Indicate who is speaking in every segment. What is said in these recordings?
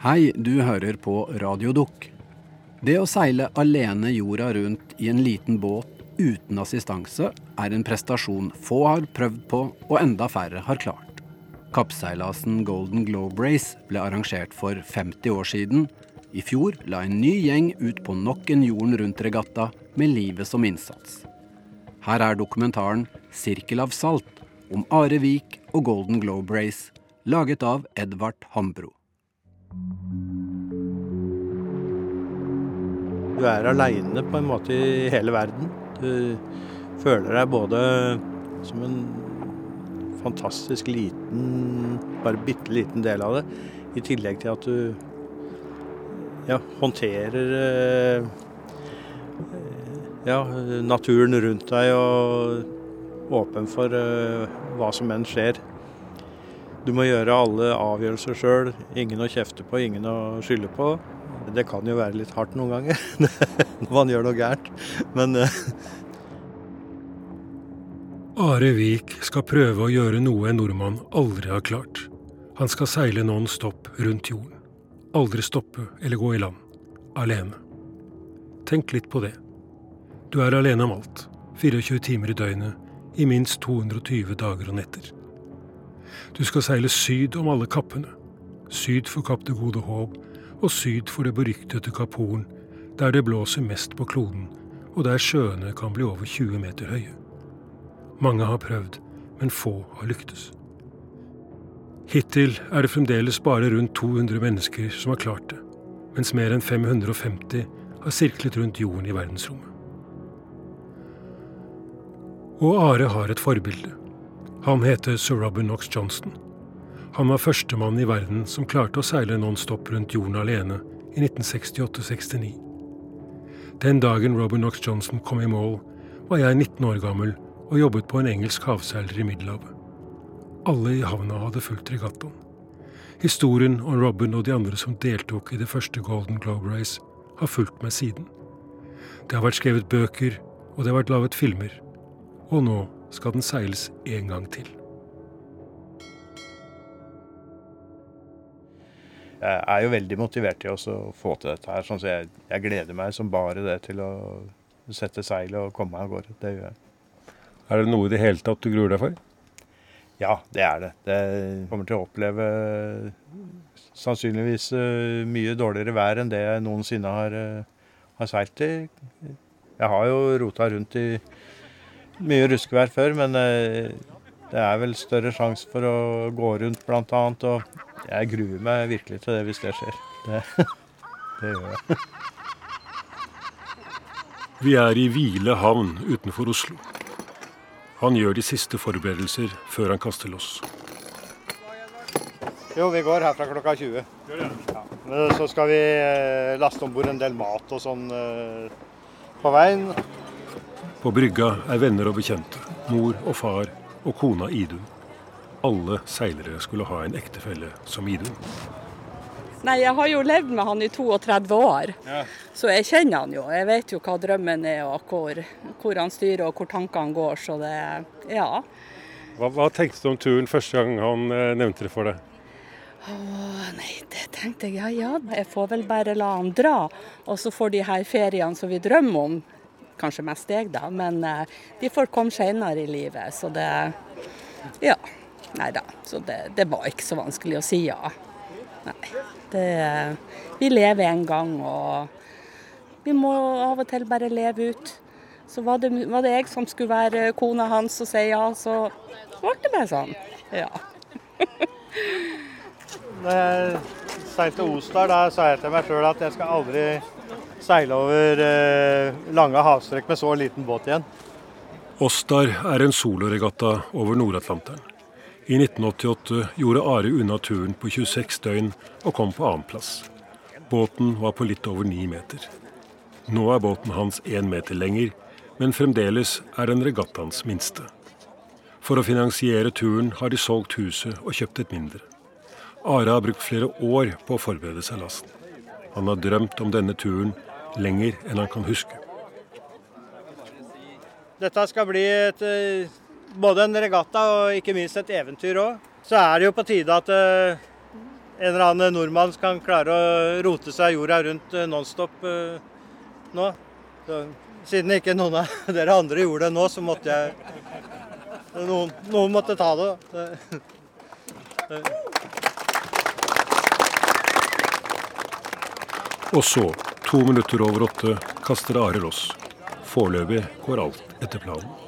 Speaker 1: Hei, du hører på Radio Dukk. Det å seile alene jorda rundt i en liten båt uten assistanse er en prestasjon få har prøvd på, og enda færre har klart. Kappseilasen Golden Globe Race ble arrangert for 50 år siden. I fjor la en ny gjeng ut på nok en jorden rundt-regatta med livet som innsats. Her er dokumentaren 'Sirkel av salt' om Are Vik og Golden Globe Race, laget av Edvard Hambro.
Speaker 2: Du er aleine på en måte i hele verden. Du føler deg både som en fantastisk liten, bare bitte liten del av det, i tillegg til at du ja, håndterer eh, ja, naturen rundt deg og åpen for uh, hva som enn skjer. Du må gjøre alle avgjørelser sjøl. Ingen å kjefte på, ingen å skylde på. Det kan jo være litt hardt noen ganger når man gjør noe gærent, men uh...
Speaker 3: Are Vik skal prøve å gjøre noe en nordmann aldri har klart. Han skal seile non stop rundt jorden. Aldri stoppe eller gå i land. Alene. Tenk litt på det. Du er alene om alt. 24 timer i døgnet, i minst 220 dager og netter. Du skal seile syd om alle kappene. Syd for Kapp det gode håp, og syd for det beryktede Kapp Horn, der det blåser mest på kloden, og der sjøene kan bli over 20 meter høye. Mange har prøvd, men få har lyktes. Hittil er det fremdeles bare rundt 200 mennesker som har klart det, mens mer enn 550 har sirklet rundt jorden i verdensrommet. Og Are har et forbilde. Han heter sir Robin Knox Johnston. Han var førstemann i verden som klarte å seile nonstop rundt jorden alene i 1968-69. Den dagen Robin Knox Johnson kom i mål, var jeg 19 år gammel og jobbet på en engelsk havseiler i Middelhavet. Alle i havna hadde fulgt regattaen. Historien om Robin og de andre som deltok i det første Golden Globe Race, har fulgt meg siden. Det har vært skrevet bøker, og det har vært laget filmer og nå skal den seiles en gang til.
Speaker 2: Jeg er jo veldig motivert til å få til dette her, sånn så jeg, jeg, gleder meg som bare det til å sette seilet og komme meg av gårde. Det gjør jeg.
Speaker 3: Er det noe i det hele tatt du gruer deg for?
Speaker 2: Ja, det er det. Det kommer til å oppleve sannsynligvis eh, mye dårligere vær enn det jeg noensinne har, eh, har seilt i. Jeg har jo rota rundt i mye ruskevær før, men eh, det er vel større sjanse for å gå rundt bl.a. Og jeg gruer meg virkelig til det hvis det skjer. Det, det gjør jeg.
Speaker 3: Vi er i Hvile havn utenfor Oslo. Han gjør de siste forberedelser før han kaster loss.
Speaker 2: Jo, vi går herfra klokka 20. Ja. Så skal vi eh, laste om bord en del mat og sånn eh, på veien.
Speaker 3: På brygga er venner og bekjente, mor og far og kona Idun. Alle seilere skulle ha en ektefelle som Idun.
Speaker 4: Nei, jeg har jo levd med han i 32 år, ja. så jeg kjenner han jo. Jeg vet jo hva drømmen er og hvor, hvor han styrer og hvor tankene går, så det ja.
Speaker 3: Hva, hva tenkte du om turen første gang han eh, nevnte det for deg?
Speaker 4: Åh, nei, det tenkte jeg ja ja, jeg får vel bare la han dra. Og så får de her feriene som vi drømmer om, kanskje mest jeg, da. Men uh, de får komme senere i livet, så det Ja. Nei da. Så det, det, var ikke så vanskelig å si ja. Nei. Det, vi lever en gang, og vi må av og til bare leve ut. Så var det, var det jeg som skulle være kona hans og si ja, så ble det bare sånn. Ja.
Speaker 2: Når jeg seilte Osdal, da sa jeg til meg sjøl at jeg skal aldri seile over eh, lange havstrekk med så liten båt igjen.
Speaker 3: Ostar er en soloregatta over Nord-Atlanteren. I 1988 gjorde Are unna turen på 26 døgn og kom på annenplass. Båten var på litt over ni meter. Nå er båten hans én meter lenger, men fremdeles er den regattaens minste. For å finansiere turen har de solgt huset og kjøpt et mindre. Are har brukt flere år på å forberede seg lasten. Han har drømt om denne turen lenger enn han kan huske.
Speaker 2: Dette skal bli et, eh, både en regatta og ikke minst et eventyr òg. Så er det jo på tide at eh, en eller annen nordmann kan klare å rote seg jorda rundt nonstop nå. Så, siden ikke noen av dere andre gjorde det nå, så måtte jeg Noen, noen måtte ta det.
Speaker 3: Og så, to minutter over åtte, kaster Are Ross. Foreløpig går alt etter planen.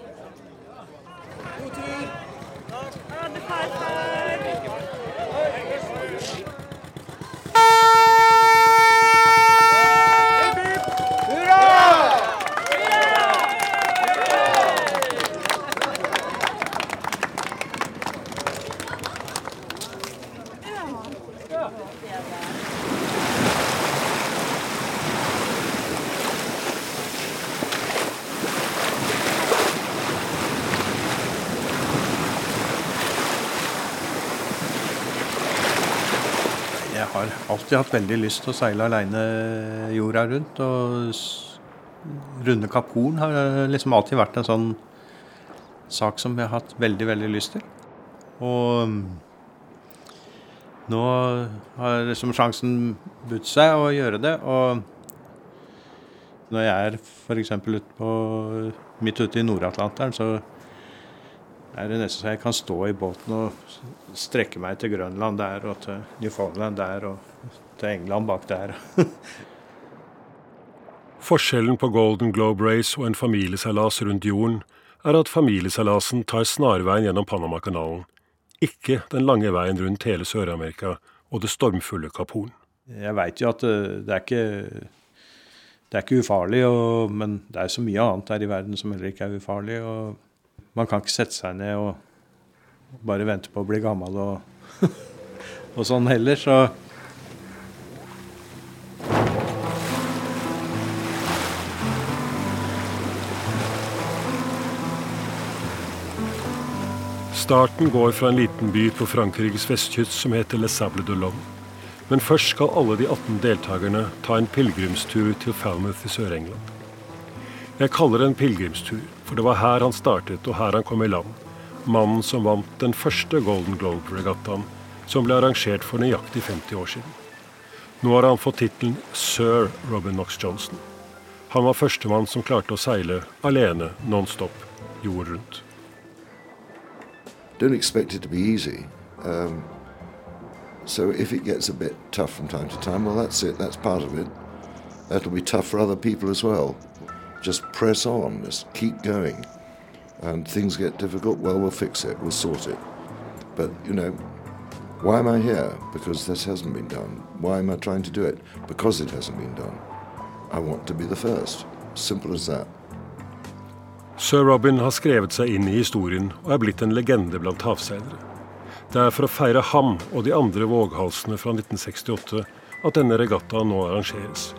Speaker 2: alltid veldig lyst til å seile aleine jorda rundt. Og runde Kapp Horn har liksom alltid vært en sånn sak som jeg har hatt veldig, veldig lyst til. Og nå har liksom sjansen budt seg å gjøre det. Og når jeg er f.eks. midt ute i Nord-Atlanteren, så er det nesten så jeg kan stå i båten og strekke meg til Grønland der og til Newfoundland der og til England bak der.
Speaker 3: Forskjellen på Golden Globe Race og en familieseilas rundt jorden er at familieseilasen tar snarveien gjennom Panamakanalen, ikke den lange veien rundt hele Sør-Amerika og det stormfulle Kapp Horn.
Speaker 2: Jeg veit jo at eh, det er ikke det er ikke ufarlig, og, men det er så mye annet her i verden som heller ikke er ufarlig. og man kan ikke sette seg ned og bare vente på å bli gammel og, og sånn heller, så
Speaker 3: Starten går fra en liten by på Frankrikes vestkyst som heter Le Sable de Lomme. Men først skal alle de 18 deltakerne ta en pilegrimstur til Falmouth i Sør-England. Jeg kaller det en pilegrimstur, for det var her han startet og her han kom i land. Mannen som vant den første Golden Globe-regattaen, som ble arrangert for nøyaktig 50 år siden. Nå har han fått tittelen sir Robin Knox Johnson. Han var førstemann som klarte å seile alene non-stop jorden rundt.
Speaker 5: Don't expect it to be easy. Um, so if it gets a bit tough from time to time, well, that's it. That's part of it. That'll be tough for other people as well. just press on, just keep going. And things get difficult, well, we'll fix it, we'll sort it. But, you know, why am I here? Because this hasn't been done. Why am I trying to do it? Because it hasn't been done. I want to be the first. Simple as that.
Speaker 3: Sir Robin har skrevet seg inn i historien og er blitt en legende blant havseilere. Det er for å feire ham og de andre våghalsene fra 1968 at denne regattaen nå arrangeres.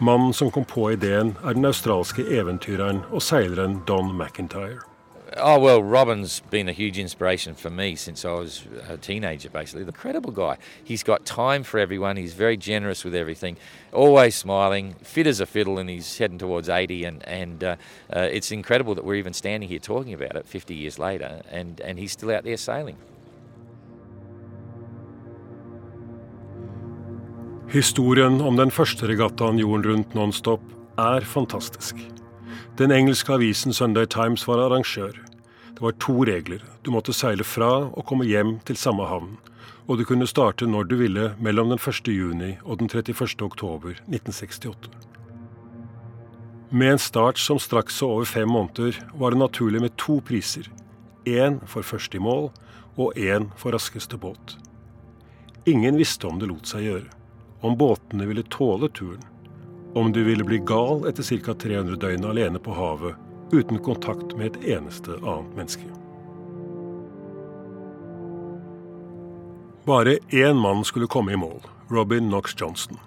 Speaker 3: Mannen som kom på ideen, er den australske eventyreren og seileren Don McIntyre.
Speaker 6: Oh well, Robin's been a huge inspiration for me since I was a teenager. Basically, the incredible guy. He's got time for everyone. He's very generous with everything. Always smiling, fit as a fiddle, and he's heading towards 80. And and uh, uh, it's incredible that we're even standing here talking about it 50 years later, and and he's still out there sailing.
Speaker 3: Historien om den første regattaen jorden rundt nonstop er fantastisk. Den engelske avisen Sunday Times var arrangør. Det var to regler. Du måtte seile fra og komme hjem til samme havn. Og du kunne starte når du ville mellom den 1. juni og den 31. oktober 1968. Med en start som straks så over fem måneder, var det naturlig med to priser. Én for første i mål, og én for raskeste båt. Ingen visste om det lot seg gjøre om båtene ville tåle turen, om du ville bli gal etter ca. 300 døgn alene på havet uten kontakt med et eneste annet menneske. Bare én mann skulle komme i mål, Robin Knox Johnson.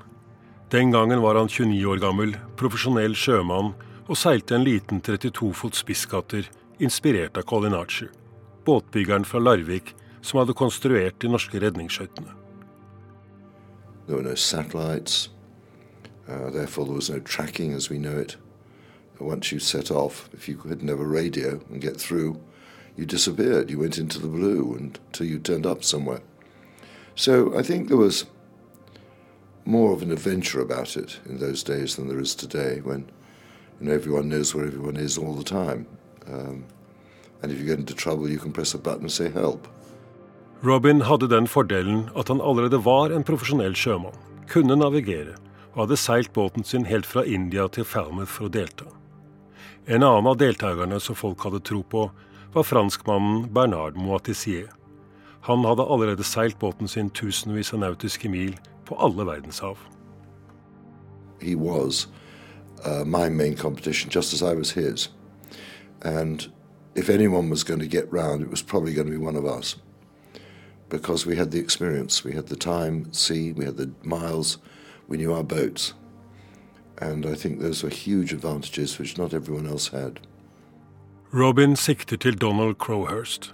Speaker 3: Den gangen var han 29 år gammel, profesjonell sjømann og seilte en liten 32 fot spisskatter inspirert av Colin Archer, båtbyggeren fra Larvik som hadde konstruert de norske redningsskøytene.
Speaker 5: Uh, therefore, there was no tracking as we know it. But once you set off, if you have a radio and get through, you disappeared. You went into the blue until you turned up somewhere. So I think there was more of an adventure about it in those days than there is today, when you know everyone knows where everyone is all the time, um, and if you get into trouble, you can press a button and say help.
Speaker 3: Robin hadde den fordelen at han allerede var en profesjonell sjømann, kunne navigere og hadde seilt båten sin helt fra India til Falmouth for å delta. En annen av deltakerne som folk hadde tro på, var franskmannen Bernard Moatissier. Han hadde allerede seilt båten sin tusenvis av nautiske mil på alle verdenshav.
Speaker 5: He was uh, my main competition, just as I was his. And if anyone was going to get round, it was probably going to be one of us. Because we had the experience, we had the time, sea, we had the miles, we knew our boats. And I think those were huge advantages which not everyone else had.
Speaker 3: Robin sikter til Donald Crowhurst.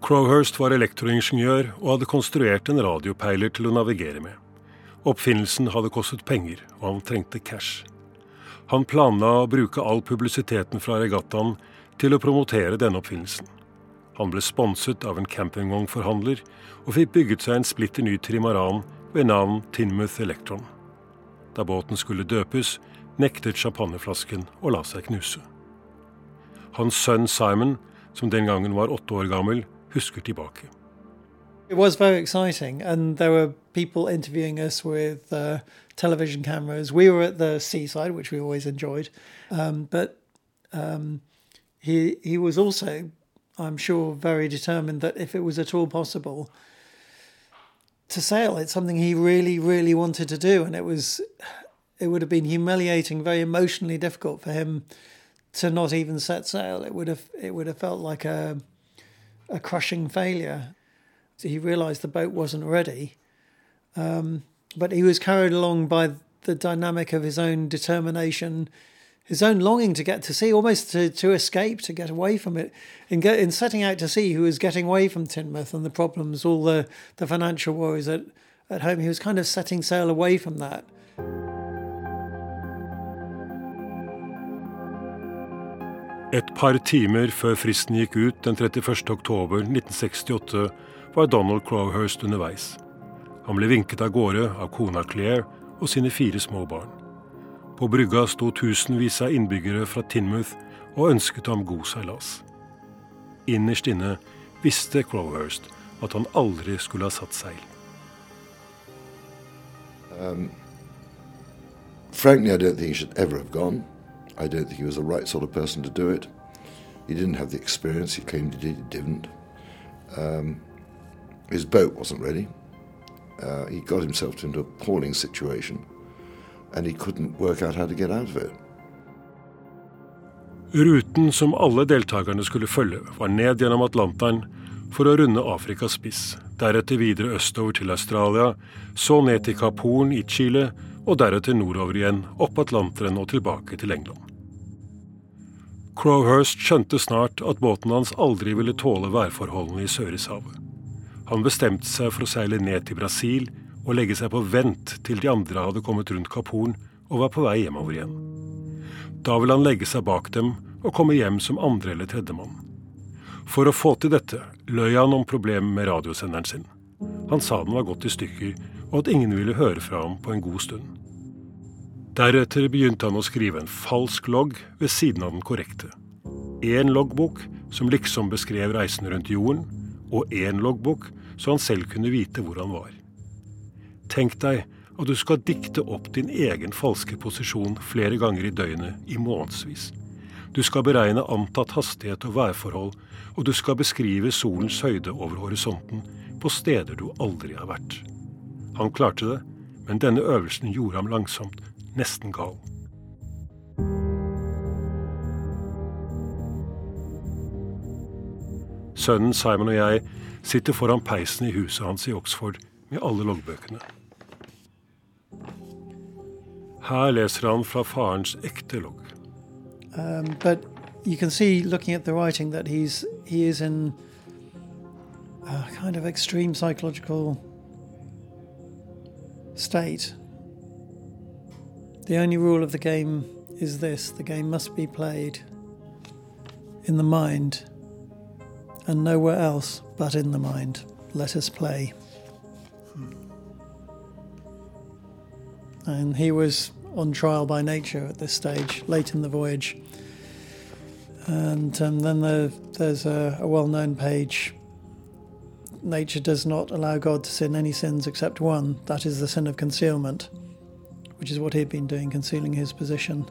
Speaker 3: Crowhurst var elektroingeniør og hadde konstruert en radiopeiler til å navigere med. Oppfinnelsen hadde kostet penger, og han trengte cash. Han planla å bruke all publisiteten fra regattaen til å promotere denne oppfinnelsen. Han ble sponset av en campingvognforhandler og fikk bygget seg en splitter ny trimaran ved navn Tinmouth Electron. Da båten skulle døpes, nektet champagneflasken å la seg knuse. Hans sønn Simon, som den gangen var åtte år gammel, husker tilbake.
Speaker 7: It was very exciting, and there were people interviewing us with uh, television cameras. We were at the seaside, which we always enjoyed, um, but um, he he was also, I'm sure, very determined that if it was at all possible to sail, it's something he really, really wanted to do, and it was it would have been humiliating, very emotionally difficult for him to not even set sail. It would have it would have felt like a a crushing failure. So he realised the boat wasn't ready, um, but he was carried along by the dynamic of his own determination, his own longing to get to sea, almost to, to escape, to get away from it. In, get, in setting out to sea, he was getting away from Tynmouth and the problems, all the, the financial worries at, at home. He was kind of setting sail away from that.
Speaker 3: Et par timer før fristen gikk ut den 31. oktober 1968, var Donald Crowhurst underveis. Han ble vinket av gårde av kona Claire og sine fire små barn. På brygga sto tusenvis av innbyggere fra Tinmouth og ønsket ham god seilas. Innerst inne visste Crowhurst at han aldri skulle ha satt seil.
Speaker 5: Um, frankly, I don't think he should ever have gone. I don't think he was the right sort of person to do it. He didn't have the experience he claimed he did, he didn't. Um, his boat wasn't ready. Uh, he got himself into an appalling situation and he couldn't work out how to get out of it.
Speaker 3: Ruten som alle deltakerne skulle følge, var ned gjennom Atlanteren for å runde Afrikas spiss, deretter videre østover til Australia, så ned til Kapp Horn i Chile og deretter nordover igjen, opp Atlanteren og tilbake til England. Crowhurst skjønte snart at båten hans aldri ville tåle værforholdene i Sørishavet. Han bestemte seg for å seile ned til Brasil og legge seg på vent til de andre hadde kommet rundt Kap Horn og var på vei hjemover igjen. Da ville han legge seg bak dem og komme hjem som andre- eller tredjemann. For å få til dette løy han om problemet med radiosenderen sin. Han sa den var gått i stykker, og at ingen ville høre fra ham på en god stund. Deretter begynte han å skrive en falsk logg ved siden av den korrekte. Én loggbok som liksom beskrev reisen rundt jorden, og én loggbok så han selv kunne vite hvor han var. Tenk deg at du skal dikte opp din egen falske posisjon flere ganger i døgnet i månedsvis. Du skal beregne antatt hastighet og værforhold, og du skal beskrive solens høyde over horisonten på steder du aldri har vært. Han klarte det, men denne øvelsen gjorde ham langsomt nesten gal. Sønnen Simon og jeg sitter foran peisen i huset hans i Oxford med alle loggbøkene. Her leser han fra farens ekte logg.
Speaker 7: Um, but you can see, looking at the writing, that he's he is in a kind of extreme psychological state. The only rule of the game is this: the game must be played in the mind, and nowhere else but in the mind. Let us play. Hmm. And he was on trial by nature at this stage, late in the voyage. And um, then the, there's a, a well known page Nature does not allow God to sin any sins except one, that is the sin of concealment, which is what he'd been doing, concealing his position.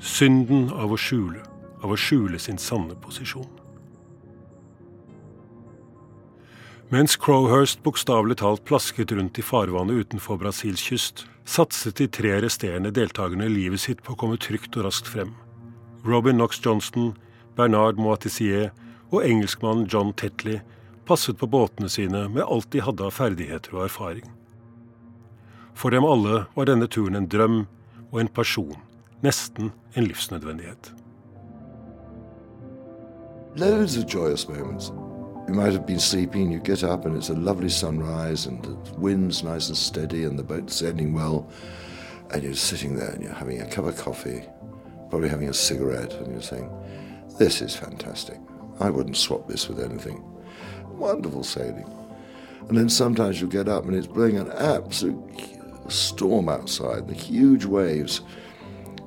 Speaker 3: Synden av å skjule, av å skjule sin sanne posisjon. Mens Crowhurst bokstavelig talt plasket rundt i farvannet utenfor Brasils kyst, satset de tre resterende deltakerne livet sitt på å komme trygt og raskt frem. Robin Knox Johnston, Bernard Moatissier og engelskmannen John Tetley passet på båtene sine med alt de hadde av ferdigheter og erfaring. For dem alle var denne turen en drøm og en person, nesten en livsnødvendighet.
Speaker 5: Loads of joyous moments. You might have been sleeping, you get up and it's a lovely sunrise and the wind's nice and steady and the boat's sailing well. And you're sitting there and you're having a cup of coffee, probably having a cigarette, and you're saying, This is fantastic. I wouldn't swap this with anything. Wonderful sailing. And then sometimes you get up and it's blowing an absolute storm outside, the huge waves.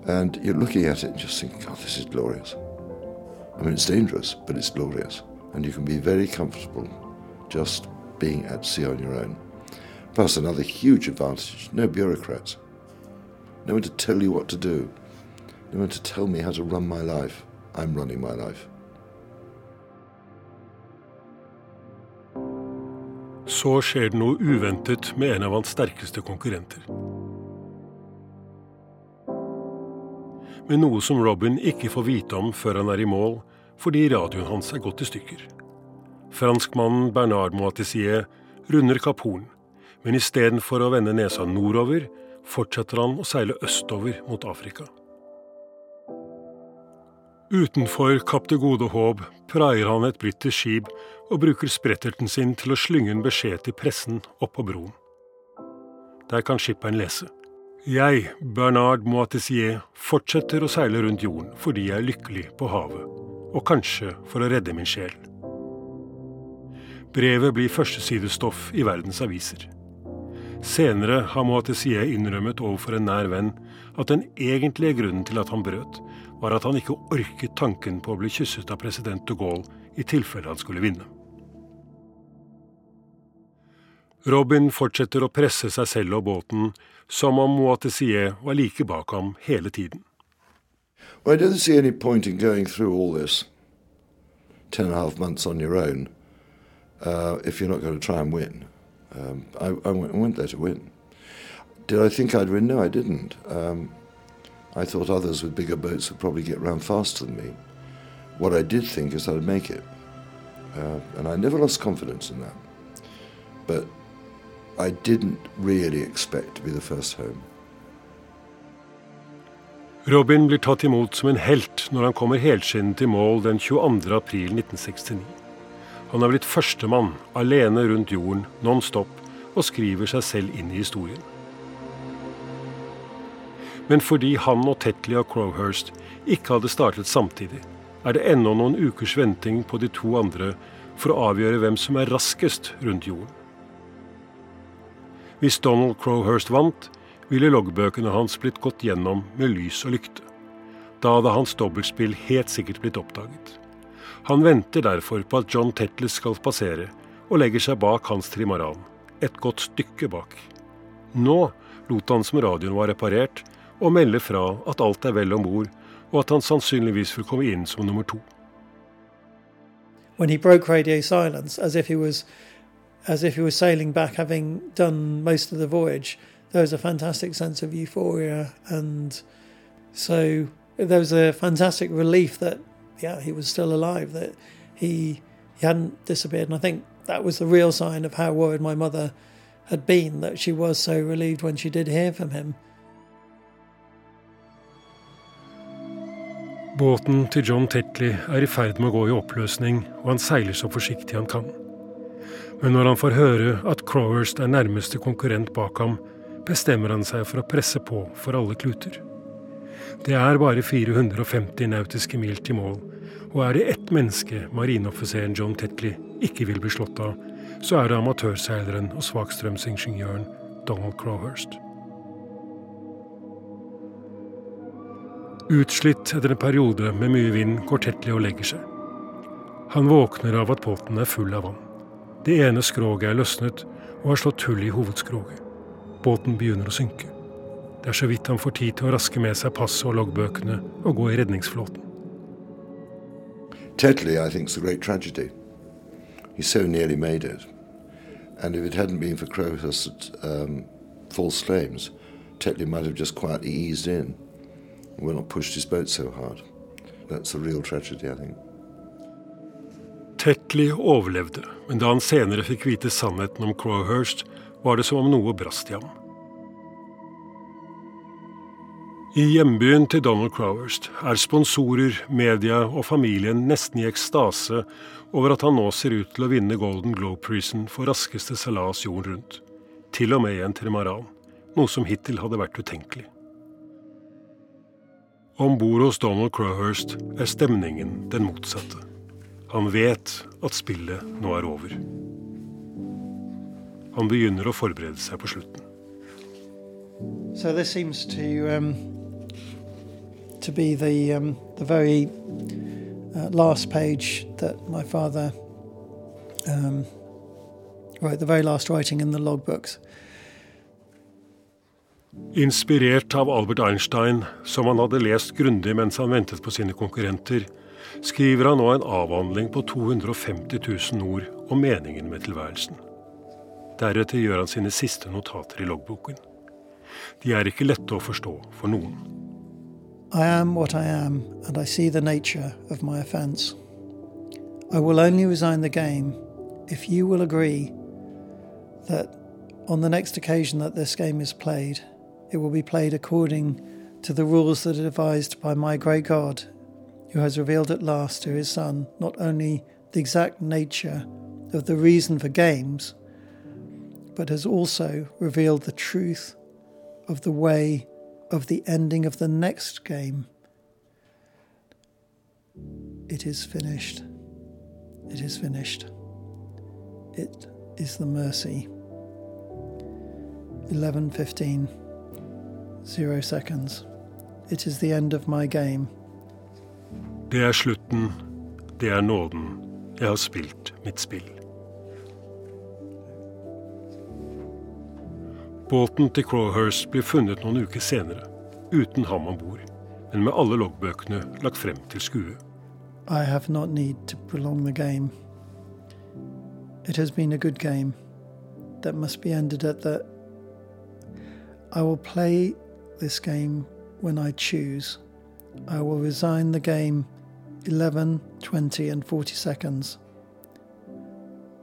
Speaker 5: And you're looking at it and just thinking, God, this is glorious. I mean, it's dangerous, but it's glorious and you can be very comfortable just being at sea on your own. Plus, another huge advantage no bureaucrats. No one to tell you what to do. No one to tell me how to run my life. I'm running my life.
Speaker 3: Så skjer det noe uventet med en av hans sterkeste konkurrenter. Men noe som Robin ikke får vite om før han er i mål, fordi radioen hans er gått i stykker. Franskmannen Bernard Moatissier runder Kapp Horn, men istedenfor å vende nesa nordover, fortsetter han å seile østover mot Afrika. Utenfor Kapp det gode håp praier han et britisk skip og bruker spretterten sin til å slynge en beskjed til pressen opp på broen. Der kan skipperen lese. Jeg, Bernard Moatissier, fortsetter å seile rundt jorden fordi jeg er lykkelig på havet og kanskje for å redde min sjel. Brevet blir førstesidestoff i verdens aviser. Senere har Moitessier innrømmet overfor en nær venn at den egentlige grunnen til at han brøt, var at han ikke orket tanken på å bli kysset av president de Gaulle i tilfelle han skulle vinne. Robin fortsetter å presse seg selv og båten som om Moitessier var like bak ham hele tiden.
Speaker 5: Well, I don't see any point in going through all this ten and a half months on your own uh, if you're not going to try and win. Um, I, I, went, I, went, there to win. Did I think I'd win? No, I didn't. Um, I thought others with bigger boats would probably get round faster than me. What I did think is I'd make it. Uh, and I never lost confidence in that. But I didn't really expect to be the first home.
Speaker 3: Robin blir tatt imot som en helt når han kommer helskinnet til mål den 22. april 1969. Han har blitt førstemann, alene rundt jorden, non stop, og skriver seg selv inn i historien. Men fordi han og Tetley og Crowhurst ikke hadde startet samtidig, er det ennå noen ukers venting på de to andre for å avgjøre hvem som er raskest rundt jorden. Hvis Donald Crowhurst vant, ville loggbøkene hans blitt gått gjennom med lys og lykte. Da hadde hans dobbeltspill helt sikkert blitt oppdaget. Han venter derfor på at John Tetles skal passere, og legger seg bak hans trimaran, et godt stykke bak. Nå lot han som radioen var reparert, og melde fra at alt er vel om bord, og at han sannsynligvis vil komme inn som nummer to.
Speaker 7: When he broke radio silence, as if he was, as if he was sailing back, having done most of the voyage, there was a fantastic sense of euphoria, and so there was a fantastic relief that yeah he was still alive, that he he hadn't disappeared, and I think that was the real sign of how worried my mother had been that she was so relieved when she did hear from him.
Speaker 3: Båten til John Tetley er i ferd med å gå i oppløsning, og han seiler så forsiktig han kan. Men når han får høre at Crowhurst er nærmeste konkurrent bak ham, bestemmer han seg for å presse på for alle kluter. Det er bare 450 nautiske mil til mål, og er det ett menneske marineoffiseren John Tetley ikke vil bli slått av, så er det amatørseileren og svakstrømsingeniøren Donald Crowhurst. Utslitt etter en periode med mye vind går Tetley og legger seg. Han våkner av at båten er full av vann. Det ene skroget er løsnet og har slått hull i hovedskroget. Båten begynner å synke. Det er så vidt han får tid til å raske med seg passet og loggbøkene og gå i redningsflåten.
Speaker 5: Tetley, I think, is a great tragedy. He so nearly made it. And if it hadn't been for Crowhurst's um, false claims, Tetley might have just quietly eased in and not pushed his boat so hard. That's a real tragedy, I think.
Speaker 3: Tetley overlevde, men da han senere fikk vite sannheten om Crowhurst, var det som om noe brast i ham. I hjembyen til Donald Crowhurst er sponsorer, media og familien nesten i ekstase over at han nå ser ut til å vinne Golden Globe-prisen for raskeste seilas jorden rundt. Til og med i en trimaran, noe som hittil hadde vært utenkelig. Om bord hos Donald Crowhurst er stemningen den motsatte. Han vet at spillet nå er over. Han begynner å forberede seg på slutten.
Speaker 7: So this seems to um, to be the um, the very uh, last page that my father um, wrote, the very last writing in the logbooks.
Speaker 3: Inspirert av Albert Einstein, som han hadde lest grundig mens han ventet på sine konkurrenter, skriver han nå en avhandling på 250 000 ord om meningen med tilværelsen. Deretter gjør han sine siste notater i loggboken. De er ikke lette å forstå for noen.
Speaker 7: I am what I am, and I see the nature of my offence. I will only resign the game if you will agree that on the next occasion that this game is played, it will be played according to the rules that are devised by my great God, who has revealed at last to his Son not only the exact nature of the reason for games, but has also revealed the truth of the way of the ending of the next game. It is finished. It is finished. It is the mercy. 11:15 0 seconds. It is the end of my game.
Speaker 3: Det er slutten. Det er nåden. Jeg har spilt mitt spill. Båten til funnet noen uker senere, uten ham om bord, men med alle loggbøkene lagt frem til skue.
Speaker 7: I have not need to prolong the game. It has been a good game that must be ended at the. I will play this game when I choose. I will resign the game 11, 20, and 40 seconds.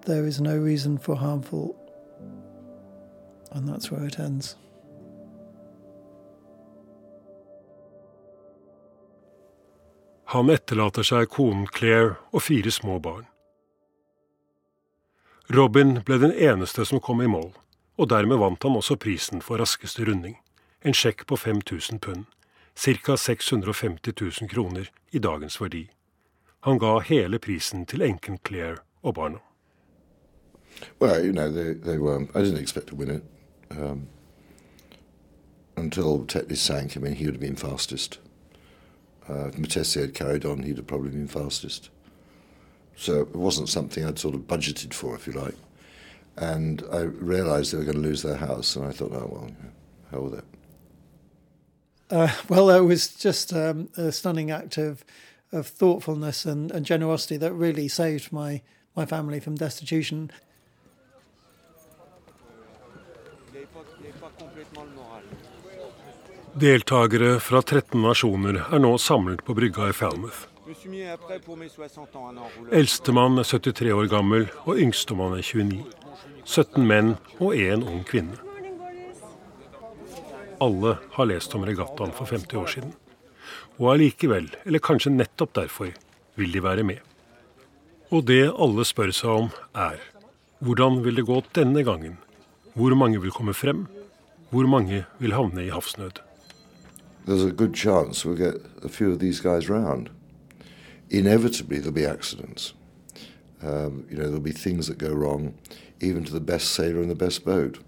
Speaker 7: There is no reason for harmful. And that's where it ends.
Speaker 3: Han etterlater seg konen Claire og fire små barn. Robin ble den eneste som kom i mål, og dermed vant han også prisen for raskeste runding, en sjekk på 5000 pund, ca. 650 000 kroner i dagens verdi. Han ga hele prisen til enken Claire og barna.
Speaker 5: Well, you know, they, they were. I didn't expect to win it um, until Tetley sank. I mean, he would have been fastest. Uh, if Matessi had carried on, he'd have probably been fastest. So it wasn't something I'd sort of budgeted for, if you like. And I realised they were going to lose their house, and I thought, oh well, hell with it.
Speaker 7: Uh, well, it was just um, a stunning act of, of thoughtfulness and, and generosity that really saved my, my family from destitution.
Speaker 3: Deltakere fra 13 nasjoner er nå samlet på brygga i Falmouth. Eldstemann er 73 år gammel, og yngstemann er 29. 17 menn og én ung kvinne. Alle har lest om regattaen for 50 år siden. Og allikevel, eller kanskje nettopp derfor, vil de være med. Og det alle spør seg om, er hvordan vil det gå denne gangen? Hvor mange vil komme frem? Hvor mange vil havne i havsnød?
Speaker 5: There's a good chance we'll get a few of these guys round. Inevitably, there'll be accidents. Um, you know, there'll be things that go wrong, even to the best sailor in the best boat.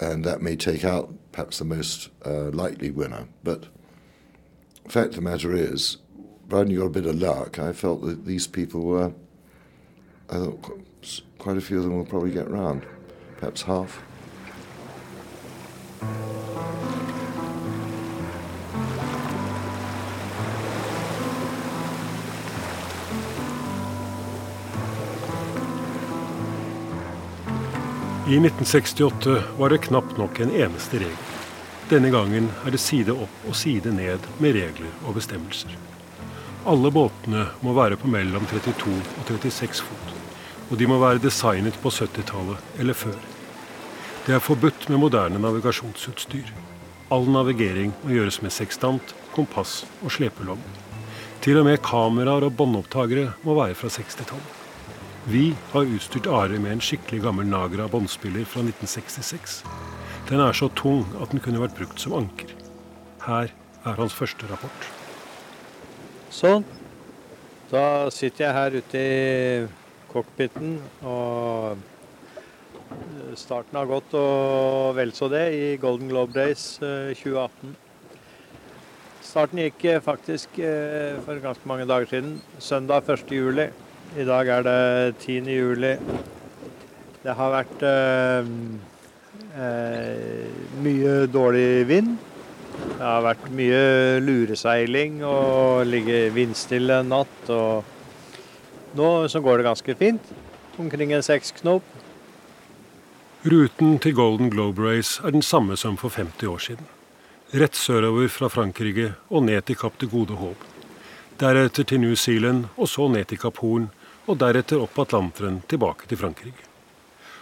Speaker 5: and that may take out perhaps the most uh, likely winner. But the fact of the matter is, providing you got a bit of luck, I felt that these people were, I thought quite a few of them will probably get round, perhaps half.
Speaker 3: I 1968 var det knapt nok en eneste regel. Denne gangen er det side opp og side ned med regler og bestemmelser. Alle båtene må være på mellom 32 og 36 fot, og de må være designet på 70-tallet eller før. Det er forbudt med moderne navigasjonsutstyr. All navigering må gjøres med sekstant, kompass og slepelogg. Til og med kameraer og båndopptakere må være fra 60-tallet. Vi har utstyrt Are med en skikkelig gammel Nagra båndspiller fra 1966. Den er så tung at den kunne vært brukt som anker. Her er hans første rapport.
Speaker 2: Sånn. Da sitter jeg her ute i cockpiten, og starten har gått og vel så det i Golden Globe eh, 2018. Starten gikk eh, faktisk eh, for ganske mange dager siden, søndag 1. juli. I dag er det 10. juli. Det har vært eh, eh, mye dårlig vind. Det har vært mye lureseiling og ligge vindstille natt. Og nå så går det ganske fint. Omkring en seks knop.
Speaker 3: Ruten til Golden Globe Race er den samme som for 50 år siden. Rett sørover fra Frankrike og ned til Kapp det gode håp. Deretter til New Zealand og så ned til Kapp Horn, og deretter opp Atlanteren tilbake til Frankrike.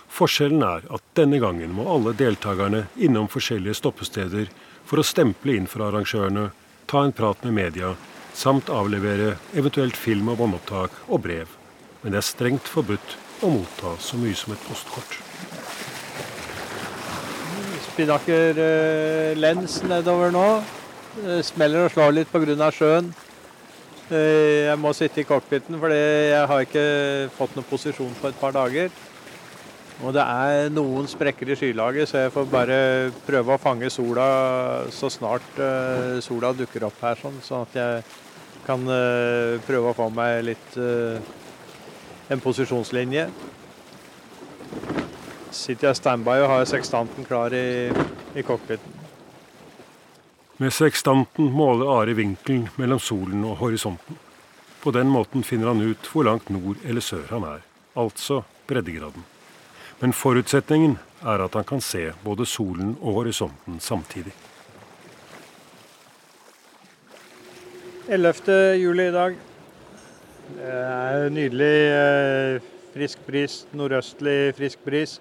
Speaker 3: Forskjellen er at denne gangen må alle deltakerne innom forskjellige stoppesteder for å stemple inn for arrangørene, ta en prat med media, samt avlevere eventuelt film- og båndopptak og brev. Men det er strengt forbudt å motta så mye som et postkort.
Speaker 2: Spinnaker-lens nedover nå. Det smeller og slår litt pga. sjøen. Eh, Jeg må sitte i cockpiten, for jeg har ikke fått noen posisjon på et par dager. Og det er noen sprekker i skylaget, så jeg får bare prøve å fange sola så snart uh, sola dukker opp her, sånn, sånn at jeg kan uh, prøve å få meg litt uh, en posisjonslinje. Sitter jeg standby og har sekstanten klar i, i cockpiten.
Speaker 3: Med sekstanten måler Are vinkelen mellom solen og horisonten. På den måten finner han ut hvor langt nord eller sør han er, altså breddegraden. Men forutsetningen er at han kan se både solen og horisonten samtidig.
Speaker 2: 11. juli i dag. Det er nydelig eh, frisk bris, nordøstlig frisk bris.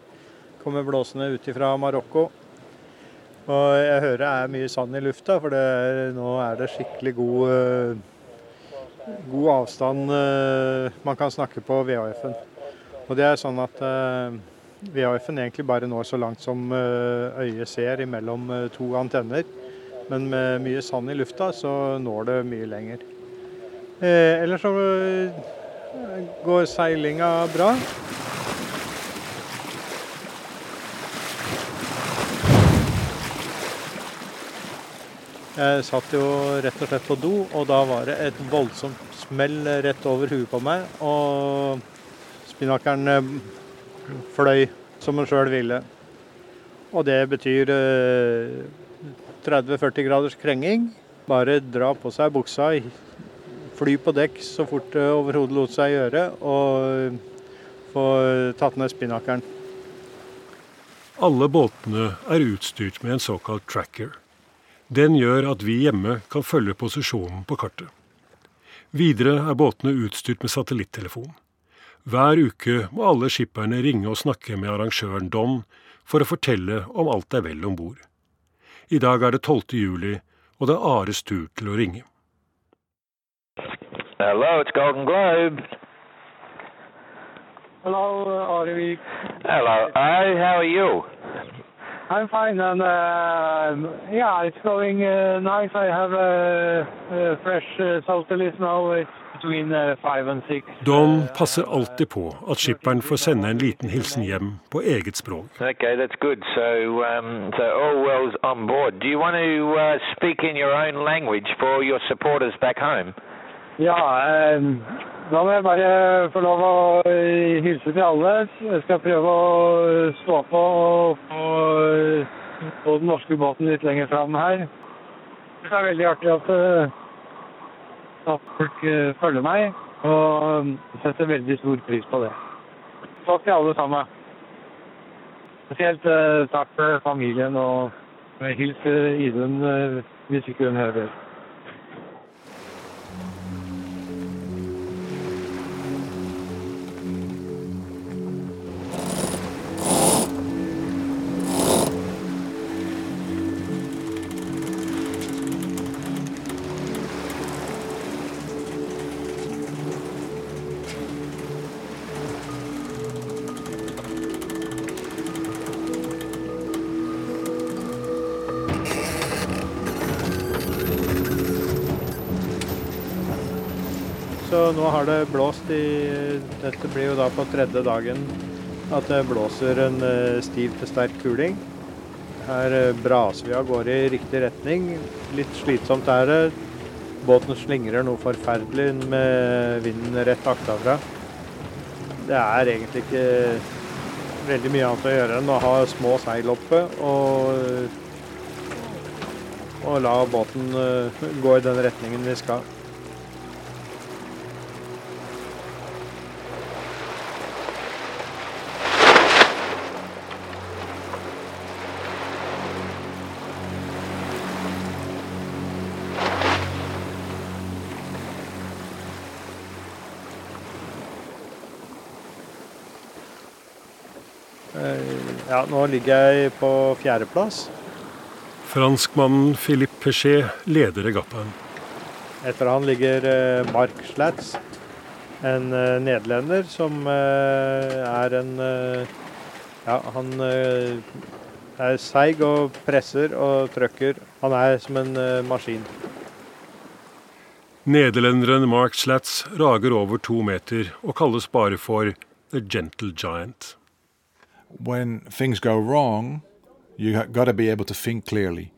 Speaker 2: Kommer blåsende ut fra Marokko. Og jeg hører det er mye sand i lufta, for er, nå er det skikkelig god, eh, god avstand eh, man kan snakke på VHF-en. Og det er sånn at VHF-en egentlig bare når så langt som eh, øyet ser imellom eh, to antenner. Men med mye sand i lufta så når det mye lenger. Eh, ellers så eh, går seilinga bra. Jeg satt jo rett og slett på do, og da var det et voldsomt smell rett over huet på meg. Og spinnakeren eh, fløy som den sjøl ville. Og det betyr eh, 30-40 graders krenging. Bare dra på seg buksa, fly på dekk så fort det overhodet lot seg gjøre, og få tatt ned spinnakeren.
Speaker 3: Alle båtene er utstyrt med en såkalt tracker. Den gjør at vi hjemme kan følge posisjonen på kartet. Videre er båtene utstyrt med satellittelefon. Hver uke må alle skipperne ringe og snakke med arrangøren Don for å fortelle om alt er vel om bord. I dag er det 12. juli, og det er Ares tur til å ringe.
Speaker 8: Hello, it's Golden Globe.
Speaker 9: Hello, Arvik.
Speaker 8: Hello, Ari, how are you?
Speaker 9: I'm fine, and uh, yeah, it's going uh, nice. I have a, a fresh uh, Soutalis now. It's uh, six.
Speaker 3: Don passer alltid på at skipperen får sende en liten hilsen hjem på eget språk.
Speaker 8: Okay, that's good. So, um, so all on board. Do you want to uh, speak in your own language for your supporters back home?
Speaker 9: Ja, eh, da må jeg bare få lov å eh, hilse til alle. Jeg skal prøve å stå på og få få den norske båten litt lenger fram her. Det er veldig artig at, eh, at folk eh, følger meg, og setter veldig stor pris på det. Takk til alle sammen. Spesielt eh, takk til familien, og hils Idun eh, hvis ikke hun hører.
Speaker 10: Så nå har det blåst i Dette blir jo da på tredje dagen at det blåser en eh, stiv til sterk kuling. Her eh, braser vi av gårde i riktig retning. Litt slitsomt er det. Båten slingrer noe forferdelig med vinden rett aktafra. Det er egentlig ikke veldig mye annet å gjøre enn å ha små seil oppe og, og la båten eh, gå i den retningen vi skal. Ja, nå ligger jeg på fjerdeplass.
Speaker 3: Franskmannen Philippe Pechet leder regattaen.
Speaker 10: Etter han ligger eh, Mark Slats, en eh, nederlender som eh, er en Ja, han er seig og presser og trøkker. Han er som en maskin.
Speaker 3: Nederlenderen Mark Slats rager over to meter og kalles bare for The Gentle Giant.
Speaker 11: When things go wrong, you got to be able to think clearly,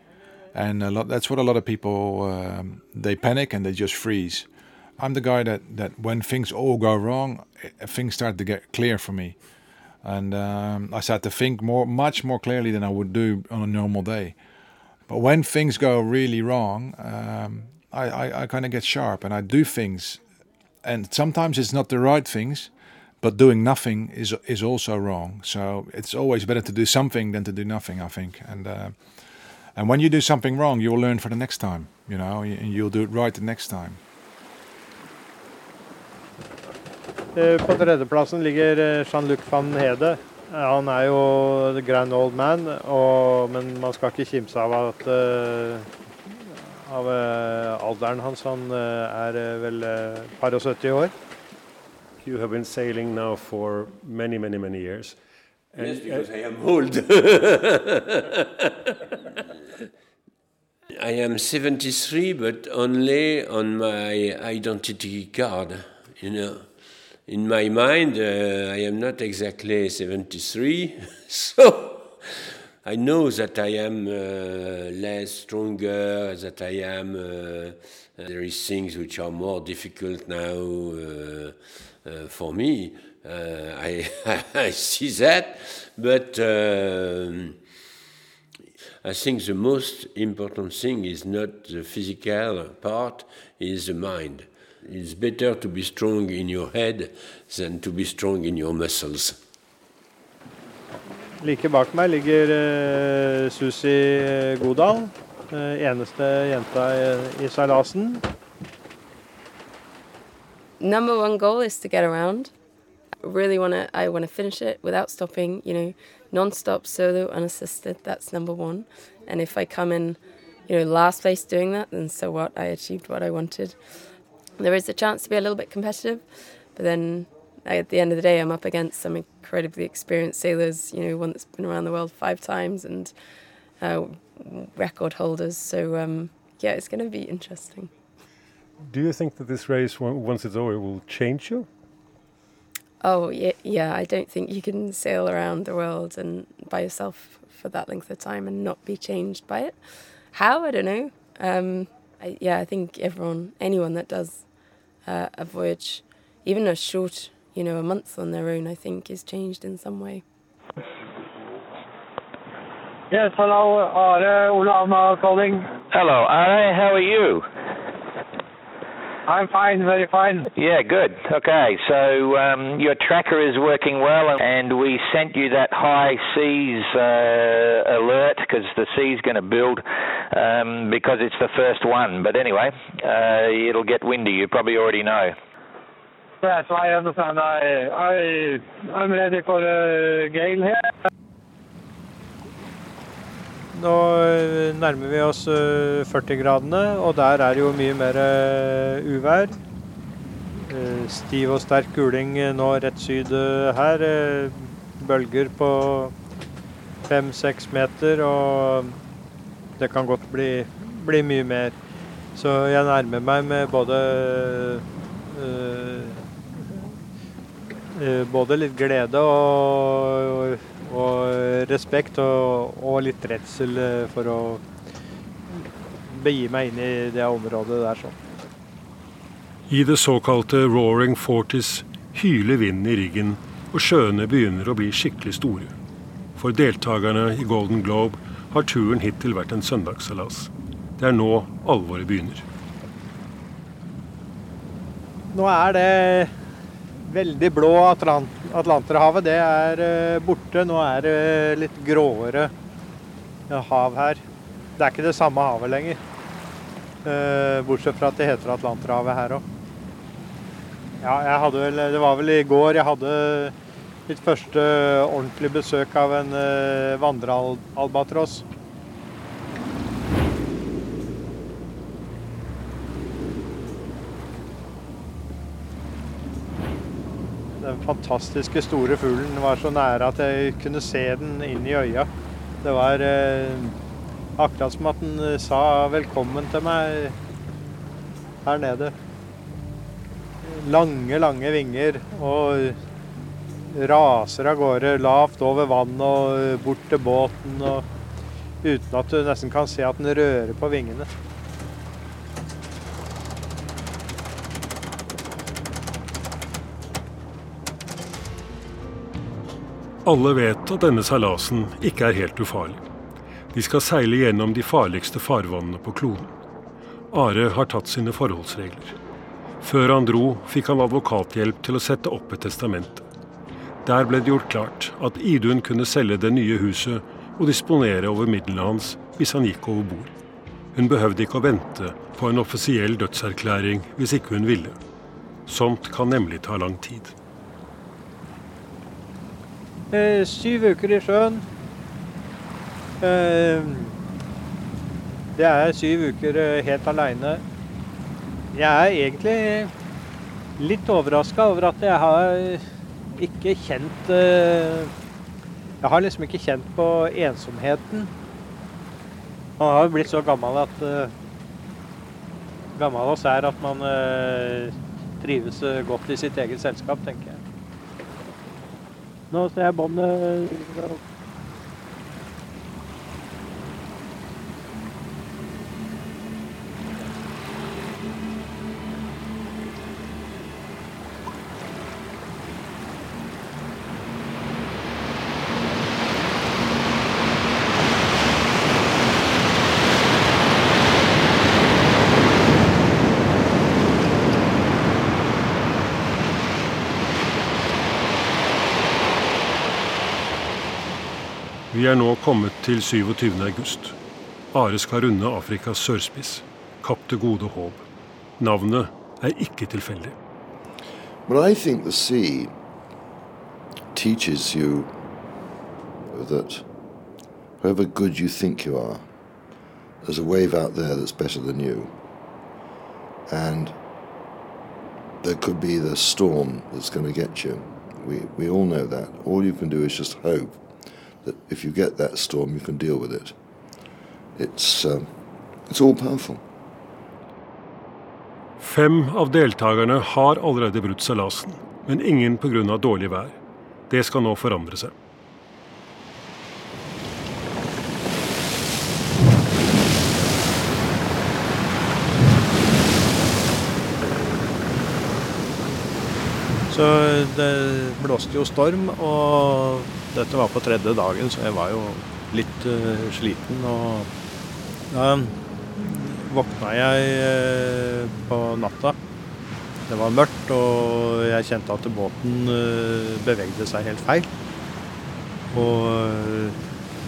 Speaker 11: and a lot, that's what a lot of people um, they panic and they just freeze. I'm the guy that that when things all go wrong, eh, things start to get clear for me, and um, I start to think more, much more clearly than I would do on a normal day. But when things go really wrong, um, I, I, I kind of get sharp and I do things, and sometimes it's not the right things, but doing nothing is is also wrong. So it's always better to do something than to do nothing, I think. And uh, and when you do something wrong, you will learn for the next time. You know, and you'll do it right the next time.
Speaker 10: Eh, På tredjeplassen ligger eh, Jean-Luc van Hede. Eh, Han er jo the grand old man, og, men man skal ikke kimse av at eh, av alderen hans. Han er vel par og 70 år.
Speaker 3: You have been sailing now for many, many, many years. And,
Speaker 12: Yes, because I am old. I am 73, but only on my identity card. You know, in my mind, uh, I am not exactly 73, so I know that I am uh, less stronger, that I am. Uh, there is things which are more difficult now uh, uh, for me. Uh, I, I see that, but. um I think the most important thing is not the physical part, is the mind. It's better to be strong in your head than to be strong in your muscles.
Speaker 10: Like bak meg ligger uh, Susi Godal, eh, eneste jenta i, i seilasen.
Speaker 13: Number one goal is to get around. I really want to. I want to finish it without stopping. You know, non-stop solo unassisted. That's number one. And if I come in, you know, last place doing that, then so what? I achieved what I wanted. There is a chance to be a little bit competitive, but then at the end of the day, I'm up against some incredibly experienced sailors. You know, one that's been around the world five times and uh, record holders. So um, yeah, it's going to be interesting.
Speaker 3: Do you think that this race, once it's over, will change you?
Speaker 13: Oh yeah, yeah. I don't think you can sail around the world and by yourself for that length of time and not be changed by it. How I don't know. Um, I, yeah, I think everyone, anyone that does uh, a voyage, even a short, you know, a month on their own, I think is changed in some way.
Speaker 9: Yes, hello, Are Olavma calling.
Speaker 8: Hello, Are. How are you?
Speaker 9: I'm fine, very fine.
Speaker 8: Yeah, good. Okay, so um, your tracker is working well, and we sent you that high seas uh, alert because the sea's going to build um, because it's the first one. But anyway, uh, it'll get windy. You probably already know.
Speaker 9: Yes, I understand. I, I, I'm ready for the gale here.
Speaker 10: Nå eh, nærmer vi oss 40-gradene, eh, og der er det jo mye mer eh, uvær. Stiv og sterk kuling nå rett syd her. Bølger på fem-seks meter, og det kan godt bli, bli, mye mer. Så jeg nærmer meg med både både litt glede og, og respekt og, og, litt redsel eh, for å begi meg inn i det området der sånn.
Speaker 3: I det såkalte Roaring Forties hyler vinden i ryggen, og sjøene begynner å bli skikkelig store. For deltakerne i Golden Globe har turen hittil vært en søndagsseilas. Det er nå alvoret begynner.
Speaker 10: Nå er det veldig blå Atlant Atlanterhavet det er eh, borte. Nå er det litt gråere hav her. Det er ikke det samme havet lenger. Eh, bortsett fra at det heter Atlanterhavet her òg. Ja, jeg hadde vel Det var vel i går jeg hadde mitt første ordentlige besøk av en vandrealbatross. den fantastiske store fuglen var så nære at jeg kunne se den inn i øya. Det var eh, akkurat som at den eh, sa velkommen til meg her nede. Lange, lange vinger og raser av gårde lavt over vann og bort til båten. Og, uten at du nesten kan se at den rører på vingene.
Speaker 3: Alle vet at denne seilasen ikke er helt ufarlig. De skal seile gjennom de farligste farvannene på kloden. Are har tatt sine forholdsregler. Før han dro, fikk han advokathjelp til å sette opp et testamente. Der ble det gjort klart at Idun kunne selge det nye huset og disponere over midlene hans hvis han gikk over bord. Hun behøvde ikke å vente på en offisiell dødserklæring hvis ikke hun ville. Sånt kan nemlig ta lang tid.
Speaker 10: Eh, syv uker i sjøen. Eh, det er syv uker eh, helt aleine. Jeg er egentlig litt overraska over at jeg har ikke kjent Jeg har liksom ikke kjent på ensomheten. Man har jo blitt så gammel at Gammel oss er at man trives godt i sitt eget selskap, tenker jeg. Nå ser jeg båndet
Speaker 3: kommet til 27. august. Are skal runde Afrikas sørspiss. Kapp det gode håp. Navnet er ikke tilfeldig.
Speaker 5: But I think the sea teaches you that however good you think you are, there's a wave out there that's better than you. And there could be the storm that's going to get you. We, we all know that. All you can do is just hope that if you get that storm, you can deal with it. It's, um, it's all powerful.
Speaker 3: Fem av deltakerne har allerede brutt seilasen, men ingen pga. dårlig vær. Det skal nå forandre seg.
Speaker 2: Så det blåste jo storm, og dette var på tredje dagen, så jeg var jo litt uh, sliten. Og da våkna jeg uh, på natta. Det var mørkt, og jeg kjente at båten uh, bevegde seg helt feil. Og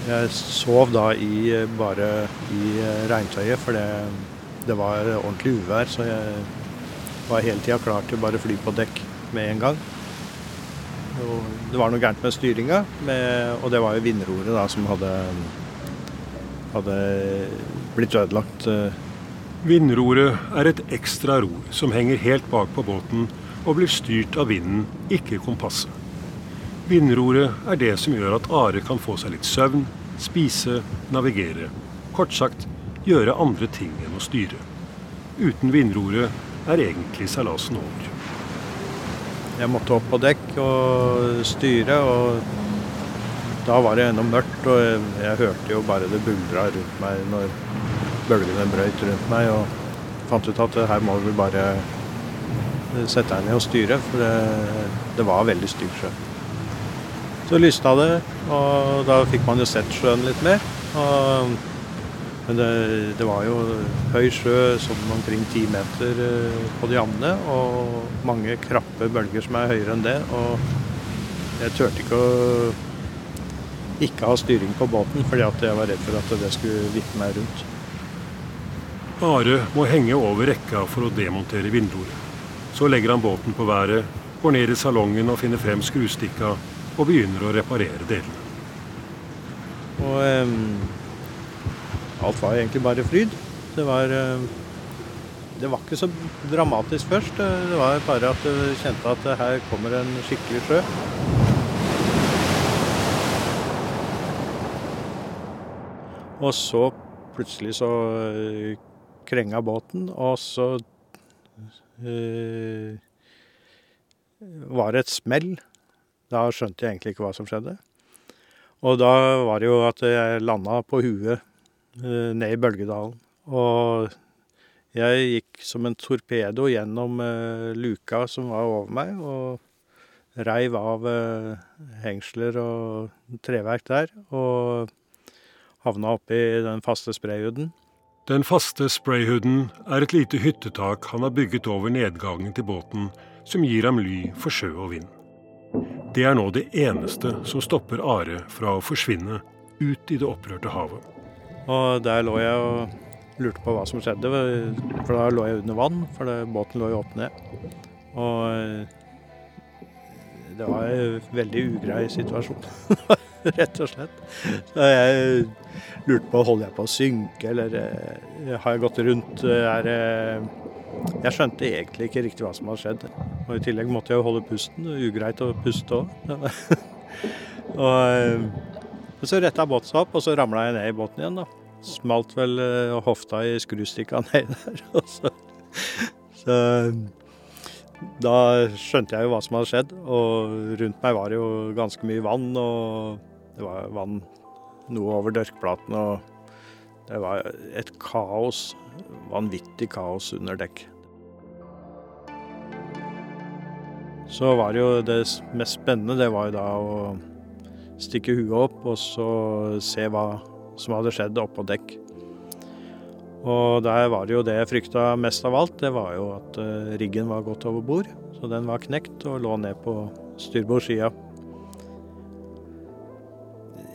Speaker 2: jeg sov da i, bare i regntøyet, for det, det var ordentlig uvær, så jeg var hele tida klar til bare fly på dekk med en gang. Det var noe gærent med styringa, og det var jo vindroret da som hadde, hadde blitt ødelagt.
Speaker 3: Vindroret er et ekstra ror som henger helt bak på båten og blir styrt av vinden, ikke kompasset. Vindroret er det som gjør at Are kan få seg litt søvn, spise, navigere. Kort sagt gjøre andre ting enn å styre. Uten vindroret er egentlig seilasen over.
Speaker 2: Jeg måtte opp på dekk og styre, og da var det ennå mørkt. Og jeg, jeg, hørte jo bare det buldra rundt meg når bølgene brøyt rundt meg. Og fant ut at her må vi bare sette deg ned og styre, for det, det var veldig stygg sjø. Så lysna det, og da fikk man jo sett sjøen litt mer. Og men det, det, var jo høy sjø, sånn omkring ti meter eh, på de andre, og mange krappe bølger som er høyere enn det. Og jeg turte ikke å ikke ha styring på båten, fordi jeg var redd for at det skulle vippe meg rundt.
Speaker 3: Are må henge over rekka for å demontere vinduer. Så legger han båten på været, går ned i salongen og finner frem skrustikka og begynner å reparere delene.
Speaker 2: Og... Um alt var egentlig bare fryd. Det var, eh, det var ikke så dramatisk først. Det var bare at du kjente at her kommer en skikkelig sjø. Og så plutselig så eh, krenga båten, og så øh, var det et smell. Da skjønte jeg egentlig ikke hva som skjedde. Og da var det jo at jeg landa på huet øh, ned i Bølgedalen. Og jeg gikk som en torpedo gjennom uh, luka som var over meg, og reiv av uh, hengsler og treverk der. Og havna oppi den faste sprayhuden.
Speaker 3: Den faste sprayhuden er et lite hyttetak han har bygget over nedgangen til båten, som gir ham ly for sjø og vind. Det er nå det eneste som stopper Are fra å forsvinne ut i det opprørte havet.
Speaker 2: Og der lå jeg og lurte på hva som skjedde, for da lå jeg under vann, for det, båten lå jo opp ned. Og eh, det var en veldig ugrei situasjon, rett og slett. Så jeg lurte på holder jeg på å synke, eller eh, har jeg gått rundt er, Jeg skjønte egentlig ikke riktig hva som hadde skjedd. Og i tillegg måtte jeg jo holde pusten. Ugreit å puste òg. og eh, så retta båten seg opp, og så ramla jeg ned i båten igjen, da. Smalt vel uh, hofta i skrustikka nedi der. Så, så, da skjønte jeg jo hva som hadde skjedd, og rundt meg var det jo ganske mye vann. Og det var vann noe over dørkplaten, og det var et kaos. Vanvittig kaos under dekk. Så var det jo det mest spennende, det var jo da å stikke huet opp og så se hva som hadde skjedd oppå dekk. Og der var det jo det jeg frykta mest av alt, det var jo at eh, riggen var gått over bord. Så den var knekt og lå ned på styrbordsida.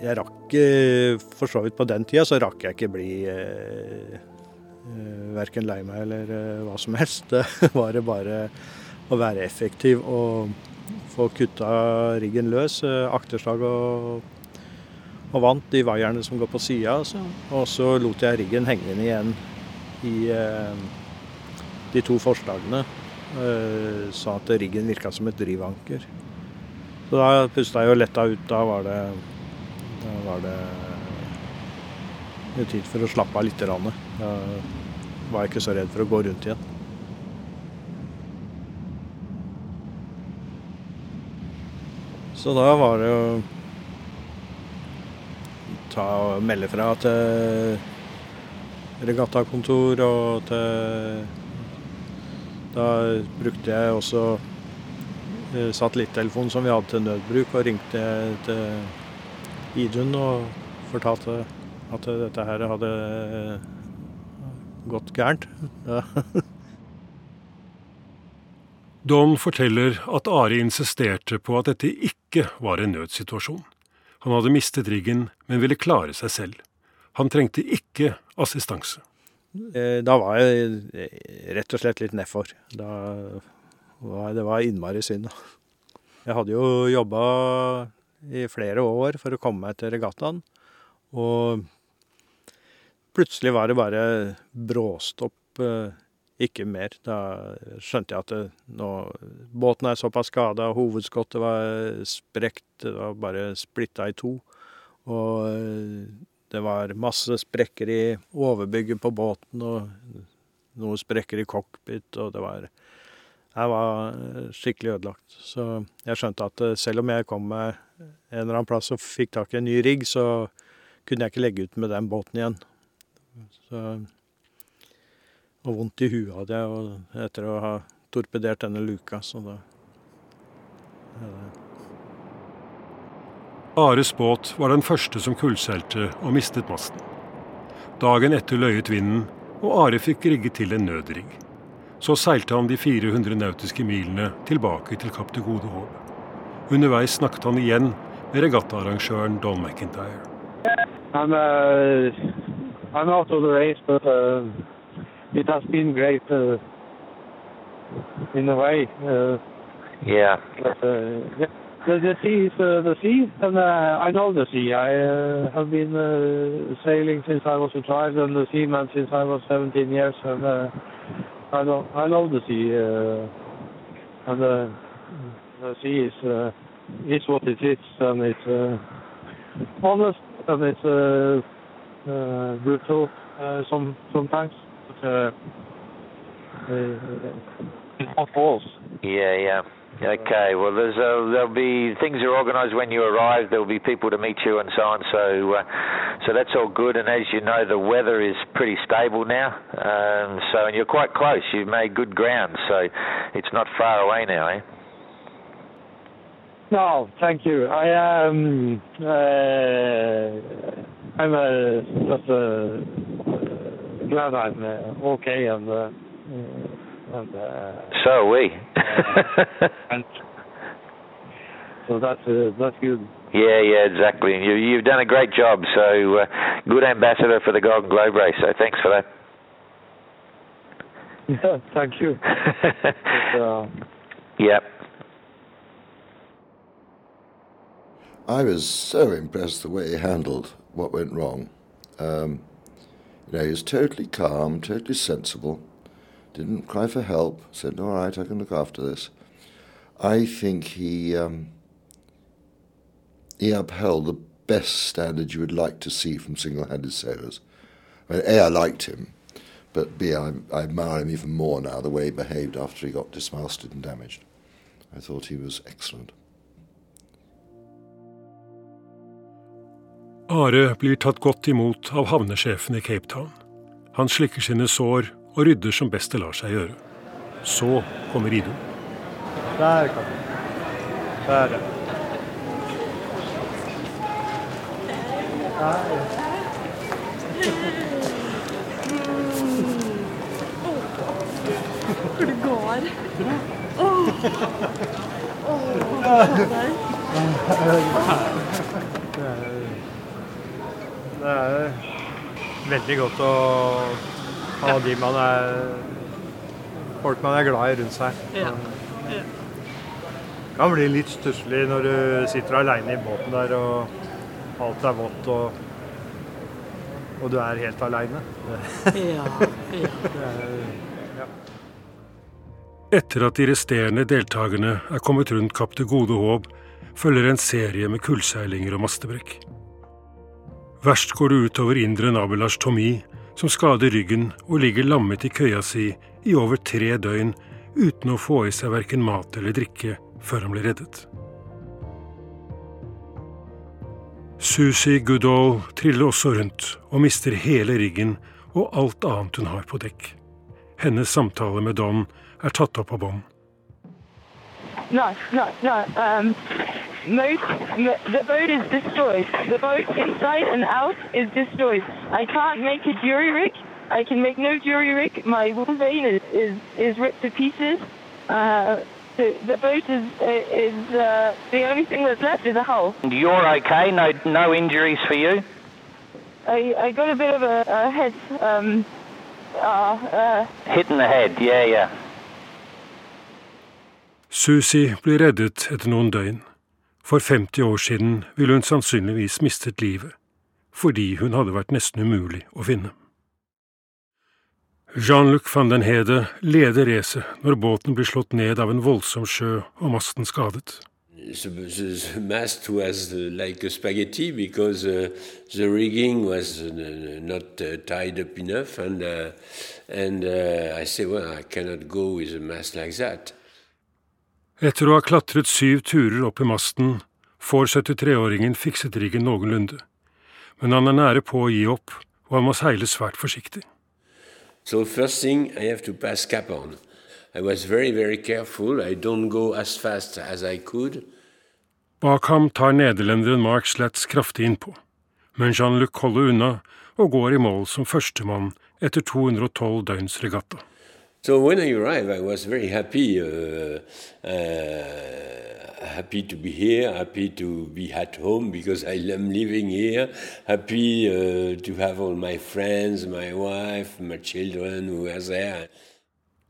Speaker 2: Jeg rakk eh, For så vidt på den tida så rakk jeg ikke bli eh, eh verken lei meg eller hva som helst. Det var bare å være effektiv og få kutta riggen løs. Akterslag og og vant de vaierne som går på sida. Og så lot jeg riggen henge inn igjen i eh, de to forslagene, eh, sånn at riggen virka som et drivanker. Så da pusta jeg jo letta ut. Da var det, da var det, eh, det tid for å slappe av litt. Rann. Da var jeg ikke så redd for å gå rundt igjen. Så da var det jo ta og melde fra til regattakontor og til Da brukte jeg også eh, satellittelefonen som vi hadde til nødbruk, og ringte til Idun og fortalte at dette her hadde gått gærent. Ja.
Speaker 3: Don forteller at Are insisterte på at dette ikke var en nødsituasjon. Han hadde mistet riggen, men ville klare seg selv. Han trengte ikke assistanse.
Speaker 2: Eh, Da var jeg eh, rett og slett litt nedfor. Det var innmari synd. Jeg hadde jo jobba i flere år for å komme meg til regattaen, og plutselig var det bare bråstopp, eh, ikke mer. Da skjønte jeg at det, nå, båten er såpass skada, hovedskottet var sprekt, det var bare splitta i to. Og eh, det var masse sprekker i overbygget på båten, og noen sprekker i cockpit, og det var Jeg var skikkelig ødelagt. Så jeg skjønte at eh, selv om jeg kom meg en eller annen plass og fikk tak i en ny rigg, så kunne jeg ikke legge ut med den båten igjen. Så og vondt i huet hadde jeg etter å ha torpedert denne luka, så da
Speaker 3: Ares båt var den første som kullseilte og mistet masten. Dagen etter løyet vinden, og Are fikk rigget til en nødrigg. Så seilte han de 400 nautiske milene tilbake til Kapp til Gode Håp. Underveis snakket han igjen med regattaarrangøren Don McIntyre.
Speaker 9: I'm uh, I'm out of the race, but uh, it has been great uh, in a way. Uh,
Speaker 8: Yeah.
Speaker 9: but, uh, the, the, sea is uh, the sea, and uh, I know the sea. I uh, have been uh, sailing since I was a child, and the seaman since I was 17 years, and uh, I know I know the sea. Uh, and uh, the sea is uh, is what it is, and it's uh, honest and it's uh, uh, brutal uh, some sometimes. But, uh, uh, it's not.
Speaker 8: Yeah, yeah. Okay. Well, there's uh, there'll be things are organised when you arrive. There'll be people to meet you and so on. So, uh, so that's all good. And as you know, the weather is pretty stable now. Um, so, and you're quite close. You've made good ground. So, it's not far away now, eh?
Speaker 9: No, thank you. I um uh, I'm uh, just uh, glad I'm uh, okay and uh, and uh,
Speaker 8: So are we.
Speaker 9: and so that's uh, that's good.
Speaker 8: yeah, yeah, exactly. You, you've done a great job. So, uh, good ambassador for the Golden Globe race. So, thanks for that.
Speaker 9: Yeah, thank you. But, uh,
Speaker 8: Yep.
Speaker 5: I was so impressed the way he handled what went wrong. Um, you know, he was totally calm, totally sensible, didn't cry for help, said, all right, I can look after this. I think he, um, he upheld the best standard you would like to see from single-handed sailors. I mean, A, I liked him, but B, I, I admire him even more now, the way he behaved after he got dismasted and damaged. I thought he was excellent.
Speaker 3: Are blir tatt godt imot av havnesjefen i Cape Town. Han slikker sine sår og rydder som best det lar seg gjøre. Så kommer Idun.
Speaker 2: Der kan du. Der, ja.
Speaker 10: Hvor det går.
Speaker 2: Det er, det er veldig godt å ha de man er Folk man er glad i rundt seg.
Speaker 10: Ja. Ja.
Speaker 2: Det kan bli litt stusslig når du sitter aleine i båten der og alt er vått og, og du er helt aleine.
Speaker 10: Ja, ja.
Speaker 3: Etter at de resterende deltakerne er kommet rundt Kapp til Gode Håp, følger en serie med kullseilinger og mastebrekk. Verst går det utover indre nabelars Tommy, som skader ryggen og ligger lammet i køya si i over tre døgn uten å få i seg verken mat eller drikke før han blir reddet. Susie Goodall triller også rundt og mister hele riggen og alt annet hun har på dekk. Hennes samtale med Don er tatt opp av bånd.
Speaker 14: No, no, no. Um, most the boat is destroyed. The boat inside and out is destroyed. I can't make a jury rig. I can make no jury rig. My wool vein is is, is ripped to pieces. Uh, the, the boat is is uh, the only thing that's left is a hull.
Speaker 8: You're okay? No, no injuries for you?
Speaker 14: I, I got a bit of a, a head um, uh, uh,
Speaker 8: Hit in the head, yeah, yeah.
Speaker 3: Susie blir reddet etter noen døgn. For 50 år siden ville hun sannsynligvis mistet livet, fordi hun hadde vært nesten umulig å finne. Jean-Luc van den Hede leder racet når båten blir slått ned av en voldsom sjø og masten skadet.
Speaker 12: The, the, the mast was like a spaghetti because uh, the rigging was not uh, tied up enough, and uh, and uh, I said, well.
Speaker 3: Etter å ha klatret syv turer opp i masten, får 73-åringen fikset riggen noenlunde. Men han er nære på å gi opp, og han må seile svært forsiktig.
Speaker 12: So first thing, I have to pass Cap on. I was very, very careful. I don't go as fast as I could.
Speaker 3: Bak ham tar nederlenderen Mark Slats kraftig innpå, men Jean-Luc holder unna og går i mål som førstemann etter 212 døgns regatta.
Speaker 12: So when I arrived, I was very happy, uh, uh, happy to be here, happy to be at home because I am living here, happy uh, to have all my friends, my wife, my children who are there.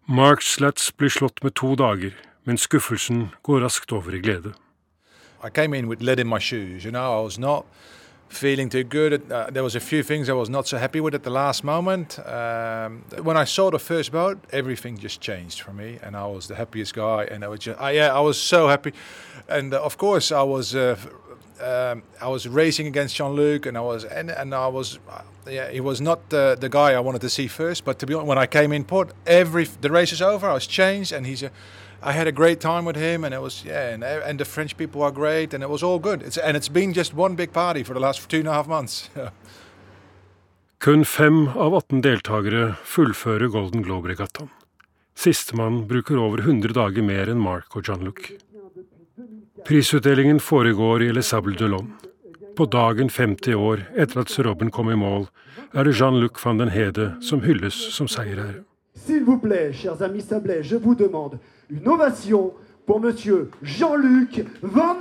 Speaker 3: Mark Slats blir slått med to dager, men skuffelsen går raskt over i glede.
Speaker 11: I came in with lead in my shoes. You know, I was not feeling too good. Uh, there was a few things I was not so happy with at the last moment. Um, when I saw the first boat, everything just changed for me, and I was the happiest guy. And I was just, uh, yeah, I was so happy. And uh, of course, I was. Uh, um, I was racing against Jean Luc, and I was, and, and I was, uh, yeah, he was not the, the guy I wanted to see first. But to be honest, when I came in port, every the race is over. I was changed, and he's a, I had a great time with him, and it was yeah, and, and the French people are great, and it was all good. It's and it's been just one big party for the last two and a half months.
Speaker 3: Kun fem av 18 deltakere fullfører Golden Globe-regattaen. Sistemann bruker over 100 dager mer enn Mark og Jean-Luc. Prisutdelingen foregår i Les Sables de Lon. På dagen 50 år etter at Sir Robin kom i mål, er det Jean-Luc van den Hede som hylles som seierherre.
Speaker 15: S'il vous plaît, chers amis Sablais, je vous demande une ovation pour monsieur Jean-Luc Van.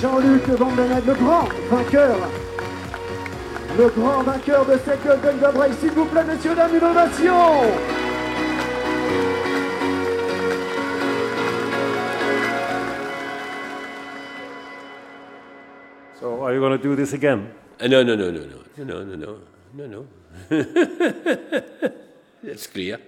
Speaker 15: Jean-Luc Van den Hede, le grand vainqueur. Le grand vainqueur de cette Golden Globe. S'il vous plaît, messieurs, dames, une ovation.
Speaker 3: So are you going to do this again?
Speaker 12: Uh, no, no, no, no, no, no, no, no, no, no. That's clear.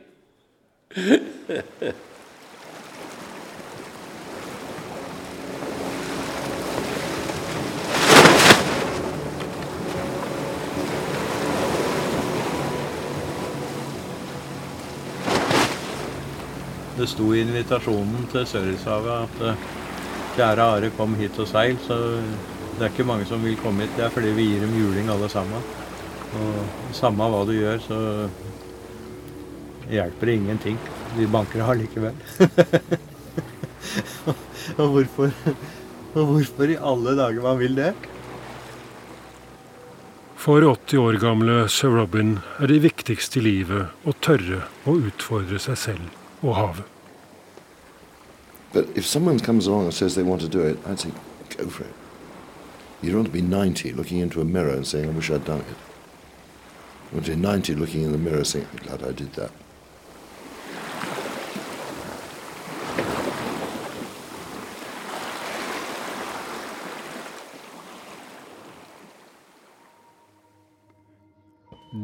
Speaker 2: Det sto i invitasjonen til Sørlandshavet at eh, kjære Are, kom hit og seil. Så det er ikke mange som vil komme hit. Det er fordi vi gir dem juling alle sammen. Og samme hva du gjør, så hjelper det ingenting. De banker har likevel. og, hvorfor, og hvorfor i alle dager man vil det?
Speaker 3: For 80 år gamle sir Robin er det viktigste i livet å tørre å utfordre seg selv og havet.
Speaker 5: But if someone comes along and says they want to do it, I'd say, go for it. You don't want to be 90 looking into a mirror and saying, I wish I'd done it. You want to be 90 looking in the mirror saying, I'm glad I did that.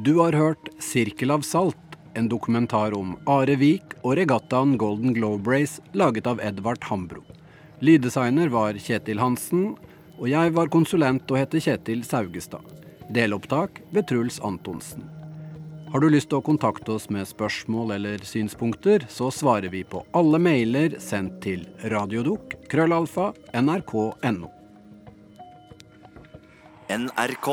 Speaker 1: Du har hørt 'Sirkel av salt', en dokumentar om Are Vik og regattaen Golden Globe Race laget av Edvard Hambro. Lyddesigner var Kjetil Hansen, og jeg var konsulent og heter Kjetil Saugestad. Delopptak ved Truls Antonsen. Har du lyst til å kontakte oss med spørsmål eller synspunkter, så svarer vi på alle mailer sendt til radiodok krøllalfa nrk.no.
Speaker 16: NRK.